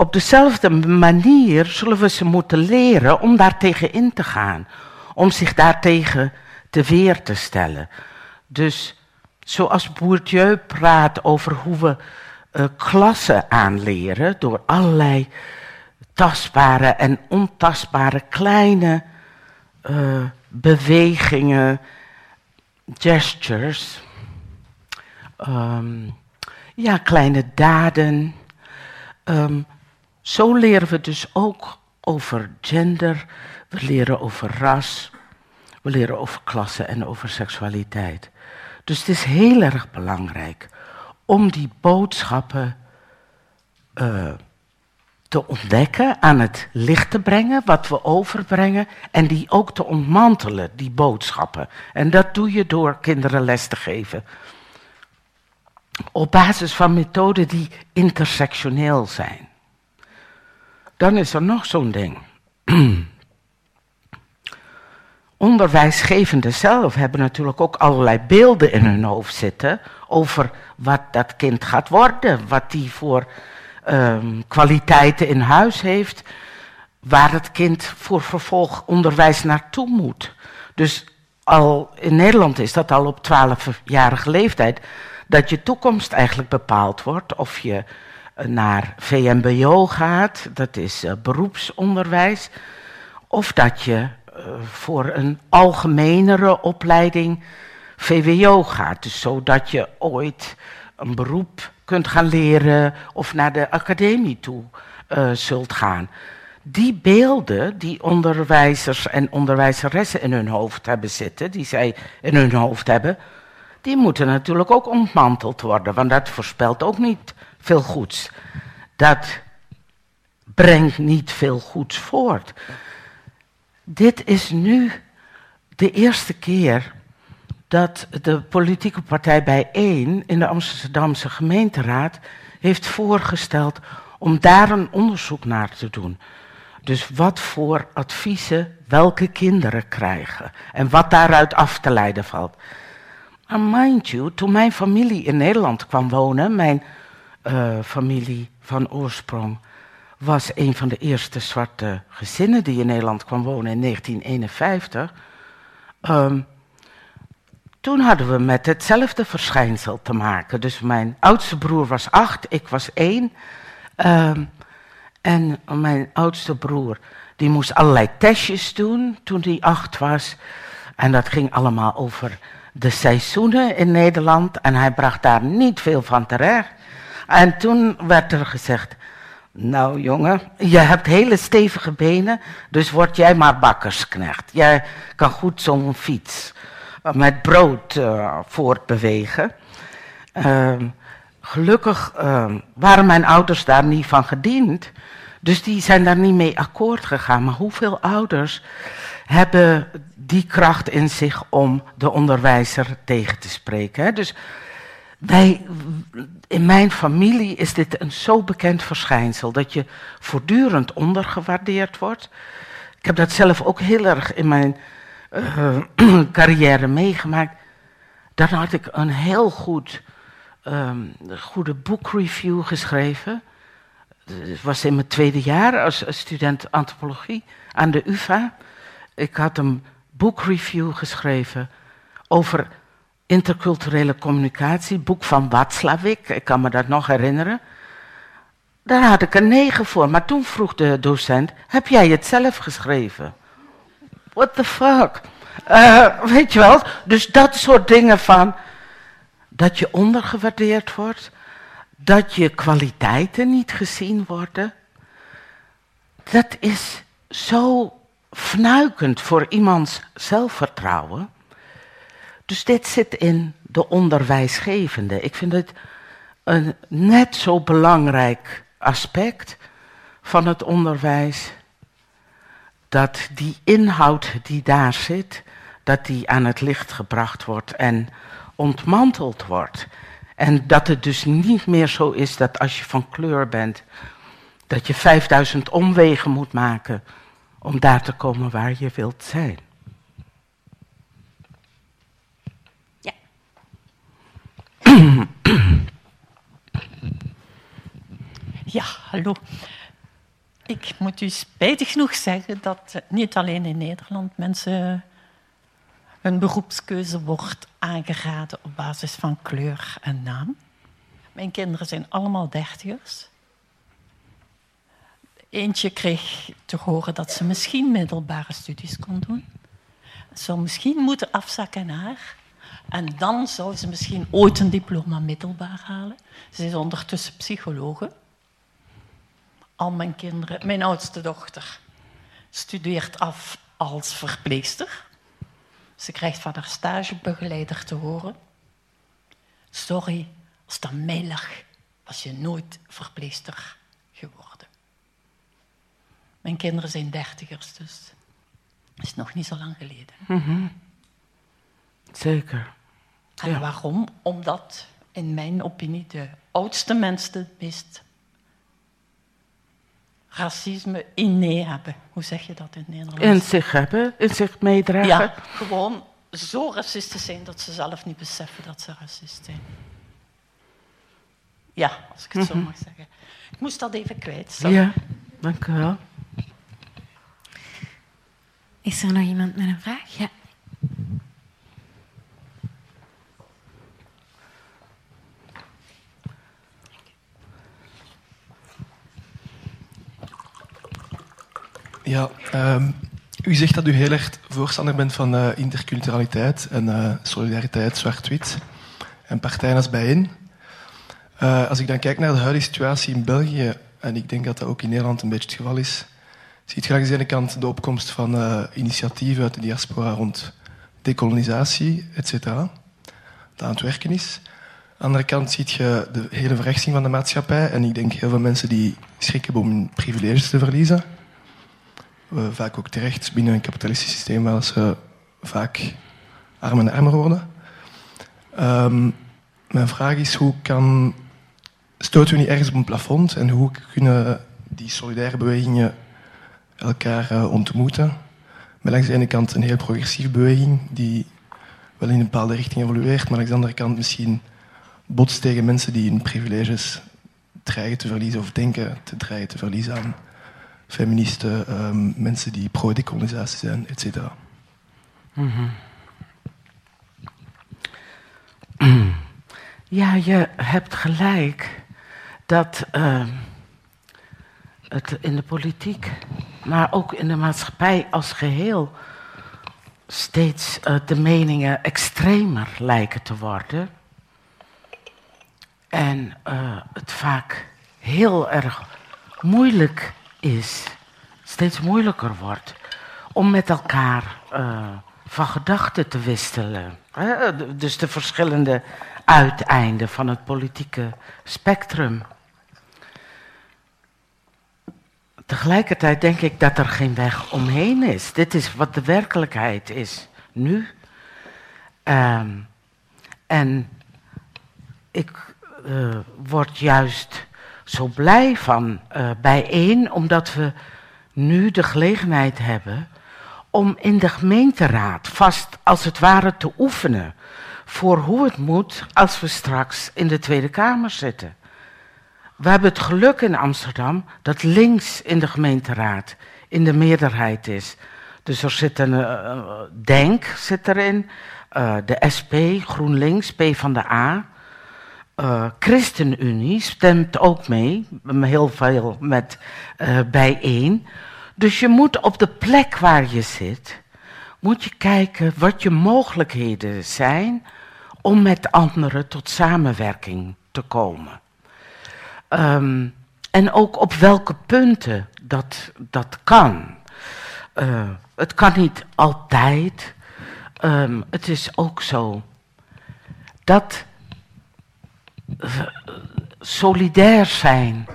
op dezelfde manier zullen we ze moeten leren om daartegen in te gaan. Om zich daartegen te weer te stellen. Dus zoals Bourdieu praat over hoe we uh, klassen aanleren door allerlei tastbare en ontastbare kleine uh, bewegingen, gestures, um, ja, kleine daden. Um, zo leren we dus ook over gender, we leren over ras, we leren over klasse en over seksualiteit. Dus het is heel erg belangrijk om die boodschappen uh, te ontdekken, aan het licht te brengen, wat we overbrengen, en die ook te ontmantelen, die boodschappen. En dat doe je door kinderen les te geven. Op basis van methoden die intersectioneel zijn. Dan is er nog zo'n ding. Onderwijsgevenden zelf hebben natuurlijk ook allerlei beelden in hun hoofd zitten over wat dat kind gaat worden, wat die voor um, kwaliteiten in huis heeft, waar het kind voor vervolgonderwijs naartoe moet. Dus al in Nederland is dat al op 12-jarige leeftijd, dat je toekomst eigenlijk bepaald wordt. Of je naar VMBO gaat, dat is uh, beroepsonderwijs, of dat je uh, voor een algemenere opleiding VWO gaat. Dus zodat je ooit een beroep kunt gaan leren of naar de academie toe uh, zult gaan. Die beelden die onderwijzers en onderwijzeressen in hun hoofd hebben zitten, die zij in hun hoofd hebben, die moeten natuurlijk ook ontmanteld worden, want dat voorspelt ook niet veel goeds. Dat brengt niet veel goeds voort. Dit is nu de eerste keer dat de politieke partij Bijeen in de Amsterdamse gemeenteraad heeft voorgesteld om daar een onderzoek naar te doen. Dus wat voor adviezen welke kinderen krijgen en wat daaruit af te leiden valt. En mind you, toen mijn familie in Nederland kwam wonen, mijn uh, familie van oorsprong was een van de eerste zwarte gezinnen die in Nederland kwam wonen in 1951. Um, toen hadden we met hetzelfde verschijnsel te maken. Dus mijn oudste broer was acht, ik was één. Um, en mijn oudste broer, die moest allerlei testjes doen toen hij acht was. En dat ging allemaal over de seizoenen in Nederland. En hij bracht daar niet veel van terecht. En toen werd er gezegd, nou jongen, je hebt hele stevige benen, dus word jij maar bakkersknecht. Jij kan goed zo'n fiets met brood uh, voortbewegen. Uh, gelukkig uh, waren mijn ouders daar niet van gediend. Dus die zijn daar niet mee akkoord gegaan. Maar hoeveel ouders hebben die kracht in zich om de onderwijzer tegen te spreken? Hè? Dus in mijn familie is dit een zo bekend verschijnsel dat je voortdurend ondergewaardeerd wordt. Ik heb dat zelf ook heel erg in mijn uh, carrière meegemaakt. Dan had ik een heel goed, um, goede boekreview geschreven. Het was in mijn tweede jaar als student antropologie aan de UvA. Ik had een boekreview geschreven over interculturele communicatie, boek van Watzlawick, ik kan me dat nog herinneren. Daar had ik een negen voor, maar toen vroeg de docent, heb jij het zelf geschreven? What the fuck? Uh, weet je wel? Dus dat soort dingen van dat je ondergewaardeerd wordt, dat je kwaliteiten niet gezien worden, dat is zo fnuikend voor iemands zelfvertrouwen. Dus dit zit in de onderwijsgevende. Ik vind het een net zo belangrijk aspect van het onderwijs dat die inhoud die daar zit, dat die aan het licht gebracht wordt en ontmanteld wordt. En dat het dus niet meer zo is dat als je van kleur bent, dat je 5000 omwegen moet maken om daar te komen waar je wilt zijn. Ja, hallo. Ik moet u spijtig genoeg zeggen dat niet alleen in Nederland mensen hun beroepskeuze wordt aangeraden op basis van kleur en naam. Mijn kinderen zijn allemaal dertigers. Eentje kreeg te horen dat ze misschien middelbare studies kon doen. Ze zou misschien moeten afzakken naar. En dan zou ze misschien ooit een diploma middelbaar halen. Ze is ondertussen psychologe al mijn kinderen. Mijn oudste dochter studeert af als verpleegster. Ze krijgt van haar stagebegeleider te horen. Sorry, als dat mij lag, was je nooit verpleegster geworden. Mijn kinderen zijn dertigers, dus dat is nog niet zo lang geleden. Zeker. En Ja. waarom? Omdat, in mijn opinie, de oudste mensen het meest racisme inné hebben. Hoe zeg je dat in het Nederlands? In zich hebben, in zich meedragen. Ja, gewoon zo racistisch zijn dat ze zelf niet beseffen dat ze racist zijn. Ja, als ik het zo mag zeggen. Ik moest dat even kwijt. Sorry. Ja, dank u wel. Is er nog iemand met een vraag? Ja. Ja, ehm, u zegt dat u heel erg voorstander bent van eh, interculturaliteit en eh, solidariteit, zwart-wit en partijen als bijeen. Eh, als ik dan kijk naar de huidige situatie in België, en ik denk dat dat ook in Nederland een beetje het geval is, ziet je langs de ene kant de opkomst van initiatieven uit de diaspora rond decolonisatie, et cetera, dat aan het werken is. Aan de andere kant zie je de hele verrechtsing van de maatschappij en ik denk heel veel mensen die schrik hebben om hun privileges te verliezen we vaak ook terecht binnen een kapitalistisch systeem waar ze vaak armer en armer worden. Ehm, mijn vraag is, hoe kan... Stoten we niet ergens op een plafond en hoe kunnen die solidaire bewegingen elkaar eh, ontmoeten? Met langs de ene kant een heel progressieve beweging die wel in een bepaalde richting evolueert, maar langs de andere kant misschien botst tegen mensen die hun privileges dreigen te verliezen of denken te dreigen te verliezen aan feministen, ehm, mensen die pro-decolonisatie zijn, et cetera. Ja, je hebt gelijk dat eh, het in de politiek, maar ook in de maatschappij als geheel, steeds eh, de meningen extremer lijken te worden. En eh, het vaak heel erg moeilijk is, steeds moeilijker wordt, om met elkaar eh, van gedachten te wisselen. Dus de verschillende uiteinden van het politieke spectrum. Tegelijkertijd denk ik dat er geen weg omheen is. Dit is wat de werkelijkheid is nu. Ehm, en ik eh, word juist zo blij van eh, bijeen, omdat we nu de gelegenheid hebben om in de gemeenteraad vast als het ware te oefenen voor hoe het moet als we straks in de Tweede Kamer zitten. We hebben het geluk in Amsterdam dat links in de gemeenteraad in de meerderheid is. Dus er zit een eh, Denk zit erin, eh, de SP, GroenLinks, P van de A. Eh, ChristenUnie stemt ook mee, heel veel met eh, bijeen. Dus je moet op de plek waar je zit, moet je kijken wat je mogelijkheden zijn om met anderen tot samenwerking te komen. Ehm, en ook op welke punten dat, dat kan. Eh, het kan niet altijd. Ehm, het is ook zo dat solidair zijn.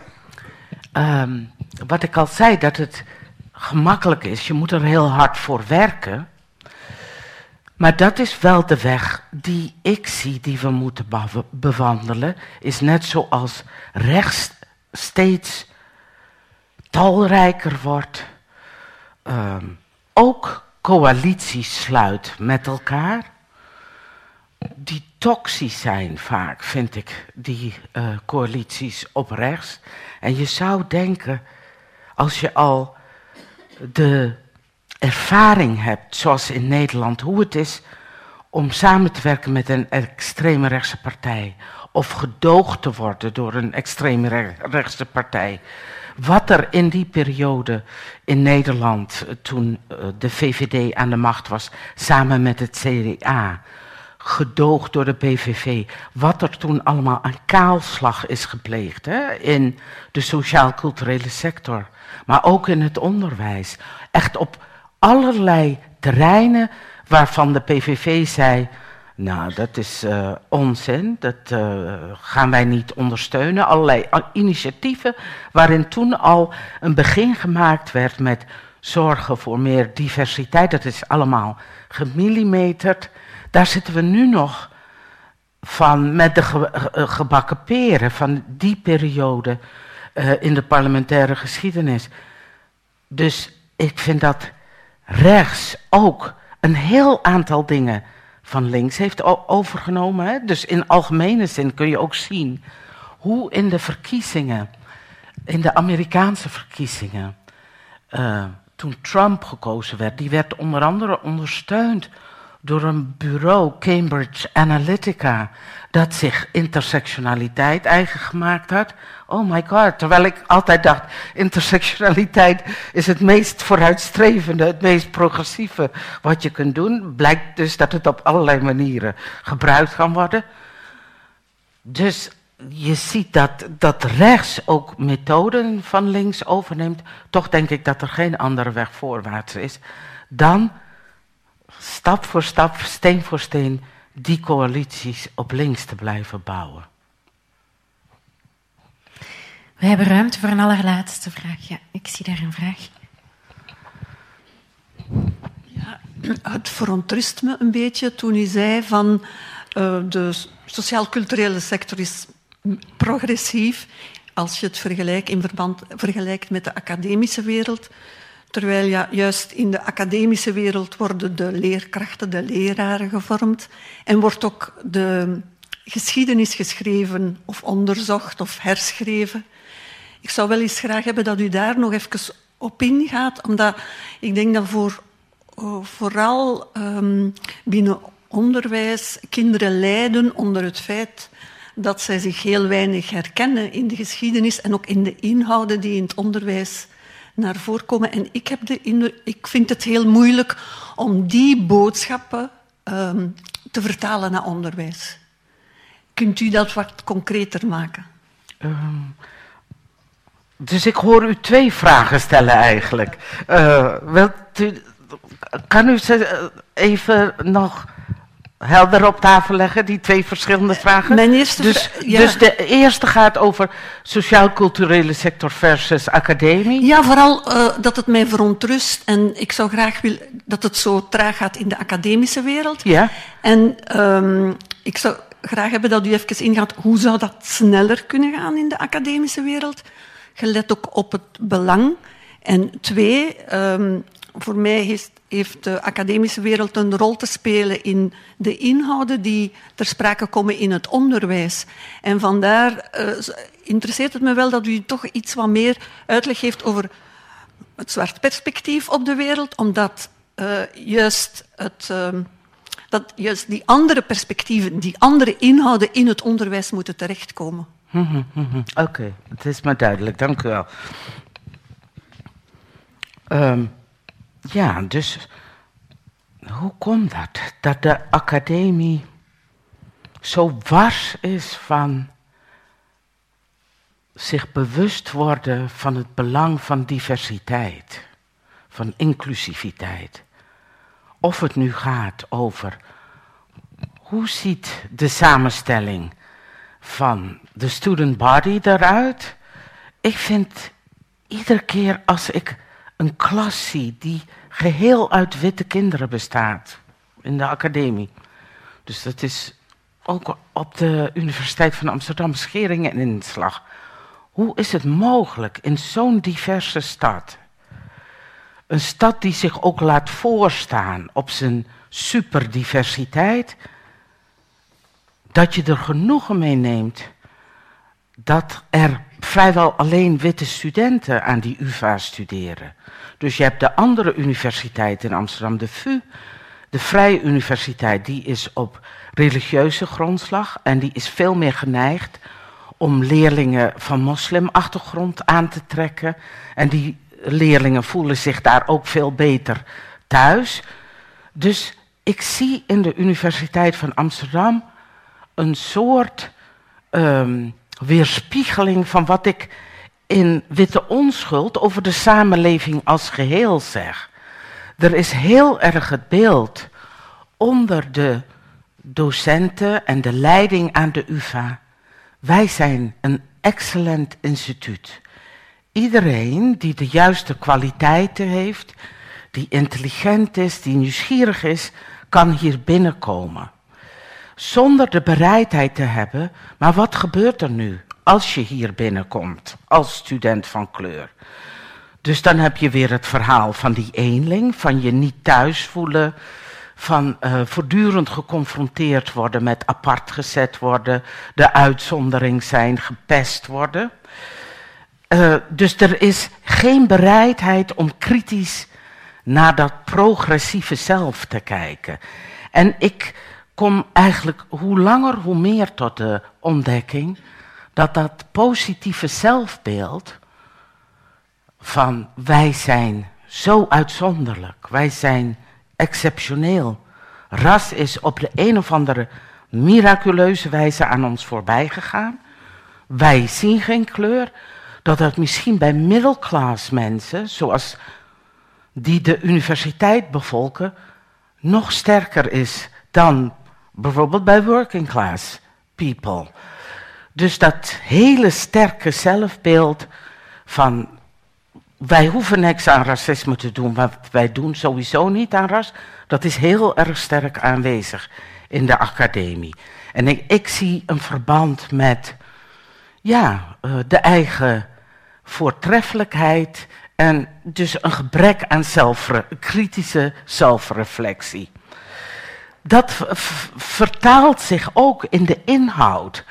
Ehm, wat ik al zei, dat het gemakkelijk is. Je moet er heel hard voor werken. Maar dat is wel de weg die ik zie die we moeten bewa- bewandelen. Is net zoals rechts steeds talrijker wordt. ehm, ook coalities sluit met elkaar. Die toxisch zijn vaak, vind ik, die eh, coalities op rechts. En je zou denken, als je al de ervaring hebt, zoals in Nederland, hoe het is om samen te werken met een extreme rechtse partij. Of gedoogd te worden door een extreme re- rechtse partij. Wat er in die periode in Nederland, eh, toen eh, de VVD aan de macht was, samen met het CDA, gedoogd door de PVV. Wat er toen allemaal aan kaalslag is gepleegd hè, in de sociaal-culturele sector. Maar ook in het onderwijs. Echt op allerlei terreinen waarvan de PVV zei. Nou, dat is uh, onzin, dat uh, gaan wij niet ondersteunen. Allerlei initiatieven waarin toen al een begin gemaakt werd met zorgen voor meer diversiteit. Dat is allemaal gemillimeterd. Daar zitten we nu nog van met de ge gebakken peren van die periode uh, in de parlementaire geschiedenis. Dus ik vind dat rechts ook een heel aantal dingen van links heeft overgenomen. Dus in algemene zin kun je ook zien hoe in de verkiezingen, in de Amerikaanse verkiezingen, uh, toen Trump gekozen werd, die werd onder andere ondersteund door een bureau, Cambridge Analytica, dat zich intersectionaliteit eigen gemaakt had. Oh my god, terwijl ik altijd dacht, intersectionaliteit is het meest vooruitstrevende, het meest progressieve wat je kunt doen. Blijkt dus dat het op allerlei manieren gebruikt kan worden. Dus je ziet dat, dat rechts ook methoden van links overneemt. Toch denk ik dat er geen andere weg voorwaarts is dan stap voor stap, steen voor steen, die coalities op links te blijven bouwen. We hebben ruimte voor een allerlaatste vraag. Ja, ik zie daar een vraag. Ja, het verontrust me een beetje toen u zei van uh, de sociaal-culturele sector is progressief als je het vergelijkt in verband vergelijkt met de academische wereld. Terwijl ja, juist in de academische wereld worden de leerkrachten, de leraren gevormd en wordt ook de geschiedenis geschreven of onderzocht of herschreven. Ik zou wel eens graag hebben dat u daar nog even op ingaat, omdat ik denk dat voor, oh, vooral um, binnen onderwijs kinderen lijden onder het feit dat zij zich heel weinig herkennen in de geschiedenis en ook in de inhouden die in het onderwijs naar voren. En ik, heb de ik vind het heel moeilijk om die boodschappen um, te vertalen naar onderwijs. Kunt u dat wat concreter maken? Um, dus ik hoor u twee vragen stellen eigenlijk. Uh, kan u ze even nog helder op tafel leggen, die twee verschillende vragen? Mijn eerste dus, ja. dus de eerste gaat over sociaal-culturele sector versus academie? Ja, vooral uh, dat het mij verontrust en ik zou graag willen dat het zo traag gaat in de academische wereld. Ja. En um, ik zou graag hebben dat u even ingaat, hoe zou dat sneller kunnen gaan in de academische wereld? Gelet ook op het belang. En twee, um, voor mij heeft, heeft de academische wereld een rol te spelen in de inhouden die ter sprake komen in het onderwijs. En vandaar uh, interesseert het me wel dat u toch iets wat meer uitleg geeft over het zwart perspectief op de wereld, omdat uh, juist, het, uh, dat juist die andere perspectieven, die andere inhouden in het onderwijs moeten terechtkomen. Oké, okay, het is me duidelijk, dank u wel. Um, ja, dus hoe komt dat? Dat de academie zo wars is van zich bewust worden van het belang van diversiteit, van inclusiviteit. Of het nu gaat over hoe ziet de samenstelling van de student body eruit? Ik vind iedere keer als ik een klas die geheel uit witte kinderen bestaat in de academie. Dus dat is ook op de Universiteit van Amsterdam scheringen en inslag. Hoe is het mogelijk in zo'n diverse stad? Een stad die zich ook laat voorstaan op zijn superdiversiteit, dat je er genoegen mee neemt dat er vrijwel alleen witte studenten aan die UvA studeren. Dus je hebt de andere universiteit in Amsterdam, de VU, de Vrije Universiteit, die is op religieuze grondslag en die is veel meer geneigd om leerlingen van moslimachtergrond aan te trekken. En die leerlingen voelen zich daar ook veel beter thuis. Dus ik zie in de Universiteit van Amsterdam een soort um, weerspiegeling van wat ik in Witte Onschuld over de samenleving als geheel zeg. Er is heel erg het beeld onder de docenten en de leiding aan de UvA. Wij zijn een excellent instituut. Iedereen die de juiste kwaliteiten heeft, die intelligent is, die nieuwsgierig is, kan hier binnenkomen. Zonder de bereidheid te hebben, maar wat gebeurt er nu als je hier binnenkomt als student van kleur? Dus dan heb je weer het verhaal van die eenling, van je niet thuis voelen, van uh, voortdurend geconfronteerd worden met apart gezet worden, de uitzondering zijn, gepest worden. Uh, dus er is geen bereidheid om kritisch naar dat progressieve zelf te kijken. En ik kom eigenlijk hoe langer hoe meer tot de ontdekking dat dat positieve zelfbeeld van wij zijn zo uitzonderlijk, wij zijn exceptioneel. Ras is op de een of andere miraculeuze wijze aan ons voorbij gegaan. Wij zien geen kleur. Dat dat misschien bij middelklas mensen, zoals die de universiteit bevolken, nog sterker is dan bijvoorbeeld bij working class people. Dus dat hele sterke zelfbeeld van wij hoeven niks aan racisme te doen, want wij doen sowieso niet aan ras. Dat is heel erg sterk aanwezig in de academie. En ik, ik zie een verband met ja, uh, de eigen voortreffelijkheid en dus een gebrek aan kritische zelfreflectie. Dat vertaalt zich ook in de inhoud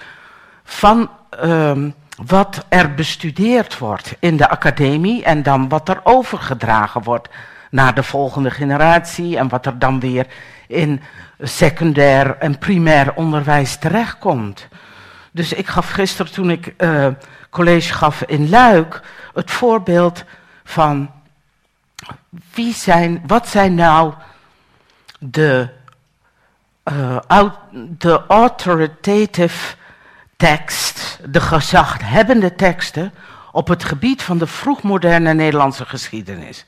van um, wat er bestudeerd wordt in de academie en dan wat er overgedragen wordt naar de volgende generatie en wat er dan weer in secundair en primair onderwijs terechtkomt. Dus ik gaf gisteren toen ik uh, college gaf in Luik het voorbeeld van wie zijn, wat zijn nou de, de authoritative tekst, de gezaghebbende teksten op het gebied van de vroegmoderne Nederlandse geschiedenis.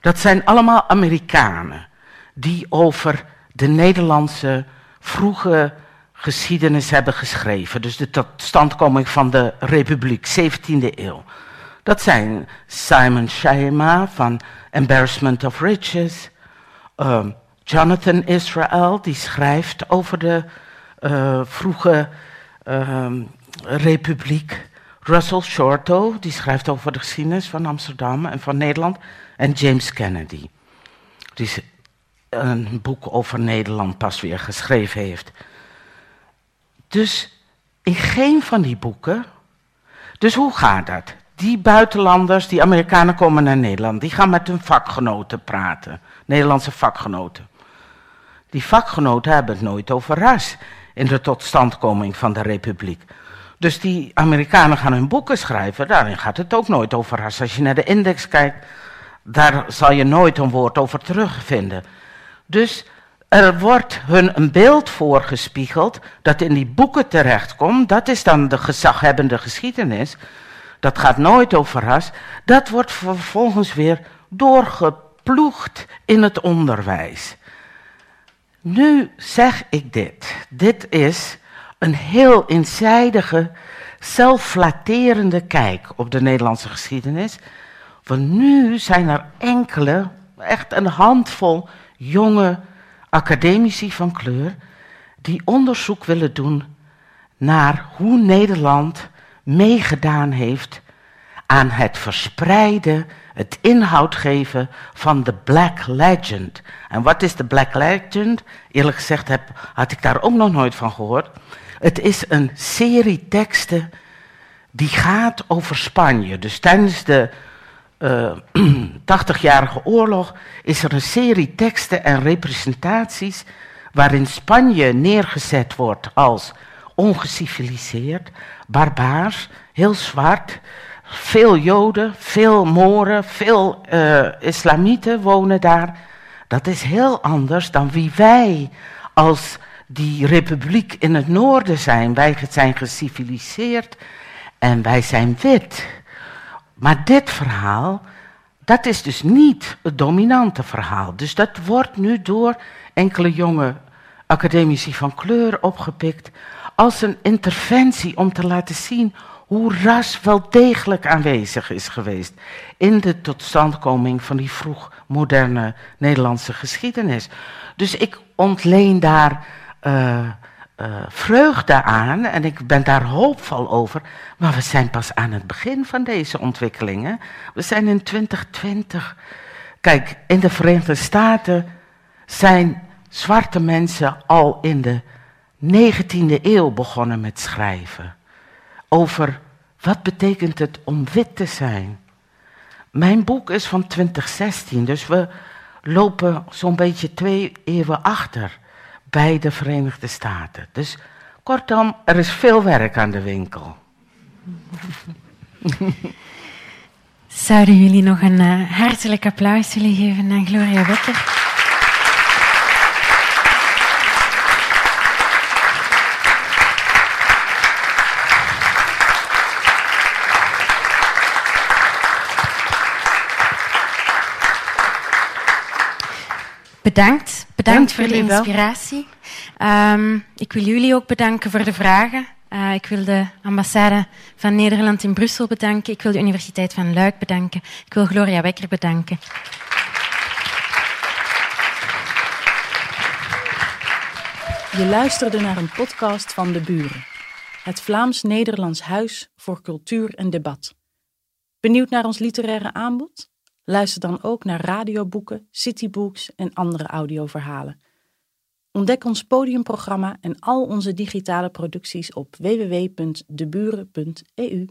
Dat zijn allemaal Amerikanen die over de Nederlandse vroege geschiedenis hebben geschreven. Dus de totstandkoming van de Republiek, 17e eeuw. Dat zijn Simon Shaima van Embarrassment of Riches. Uh, Jonathan Israel, die schrijft over de uh, vroege uh, republiek. Russell Shorto, die schrijft over de geschiedenis van Amsterdam en van Nederland. En James Kennedy, die een boek over Nederland pas weer geschreven heeft. Dus in geen van die boeken. Dus hoe gaat dat? Die buitenlanders, die Amerikanen komen naar Nederland, die gaan met hun vakgenoten praten, Nederlandse vakgenoten. Die vakgenoten hebben het nooit over ras in de totstandkoming van de republiek. Dus die Amerikanen gaan hun boeken schrijven, daarin gaat het ook nooit over ras. Als je naar de index kijkt, daar zal je nooit een woord over terugvinden. Dus er wordt hun een beeld voorgespiegeld dat in die boeken terechtkomt. Dat is dan de gezaghebbende geschiedenis. Dat gaat nooit over ras. Dat wordt vervolgens weer doorgeploegd in het onderwijs. Nu zeg ik dit. Dit is een heel eenzijdige, zelfflatterende kijk op de Nederlandse geschiedenis. Want nu zijn er enkele, echt een handvol jonge academici van kleur, die onderzoek willen doen naar hoe Nederland meegedaan heeft aan het verspreiden het inhoud geven van de Black Legend. En wat is de Black Legend? Eerlijk gezegd heb, had ik daar ook nog nooit van gehoord. Het is een serie teksten die gaat over Spanje. Dus tijdens de uh, eh, 80-jarige oorlog is er een serie teksten en representaties waarin Spanje neergezet wordt als ongeciviliseerd, barbaars, heel zwart, veel Joden, veel Moren, veel uh, islamieten wonen daar. Dat is heel anders dan wie wij als die republiek in het noorden zijn. Wij zijn geciviliseerd en wij zijn wit. Maar dit verhaal, dat is dus niet het dominante verhaal. Dus dat wordt nu door enkele jonge academici van kleur opgepikt als een interventie om te laten zien hoe ras wel degelijk aanwezig is geweest in de totstandkoming van die vroeg moderne Nederlandse geschiedenis. Dus ik ontleen daar uh, uh, vreugde aan en ik ben daar hoopvol over. Maar we zijn pas aan het begin van deze ontwikkelingen. We zijn in 2020. Kijk, in de Verenigde Staten zijn zwarte mensen al in de 19e eeuw begonnen met schrijven. Over wat betekent het om wit te zijn. Mijn boek is van 2016, dus we lopen zo'n beetje twee eeuwen achter bij de Verenigde Staten. Dus kortom, er is veel werk aan de winkel. Zouden jullie nog een uh, hartelijk applaus willen geven aan Gloria Wekker? Bedankt. Bedankt voor de inspiratie. Um, ik wil jullie ook bedanken voor de vragen. Uh, ik wil de ambassade van Nederland in Brussel bedanken. Ik wil de Universiteit van Luik bedanken. Ik wil Gloria Wekker bedanken. Je luisterde naar een podcast van De Buren. Het Vlaams-Nederlands Huis voor Cultuur en Debat. Benieuwd naar ons literaire aanbod? Luister dan ook naar radioboeken, citybooks en andere audioverhalen. Ontdek ons podiumprogramma en al onze digitale producties op www.deburen.eu.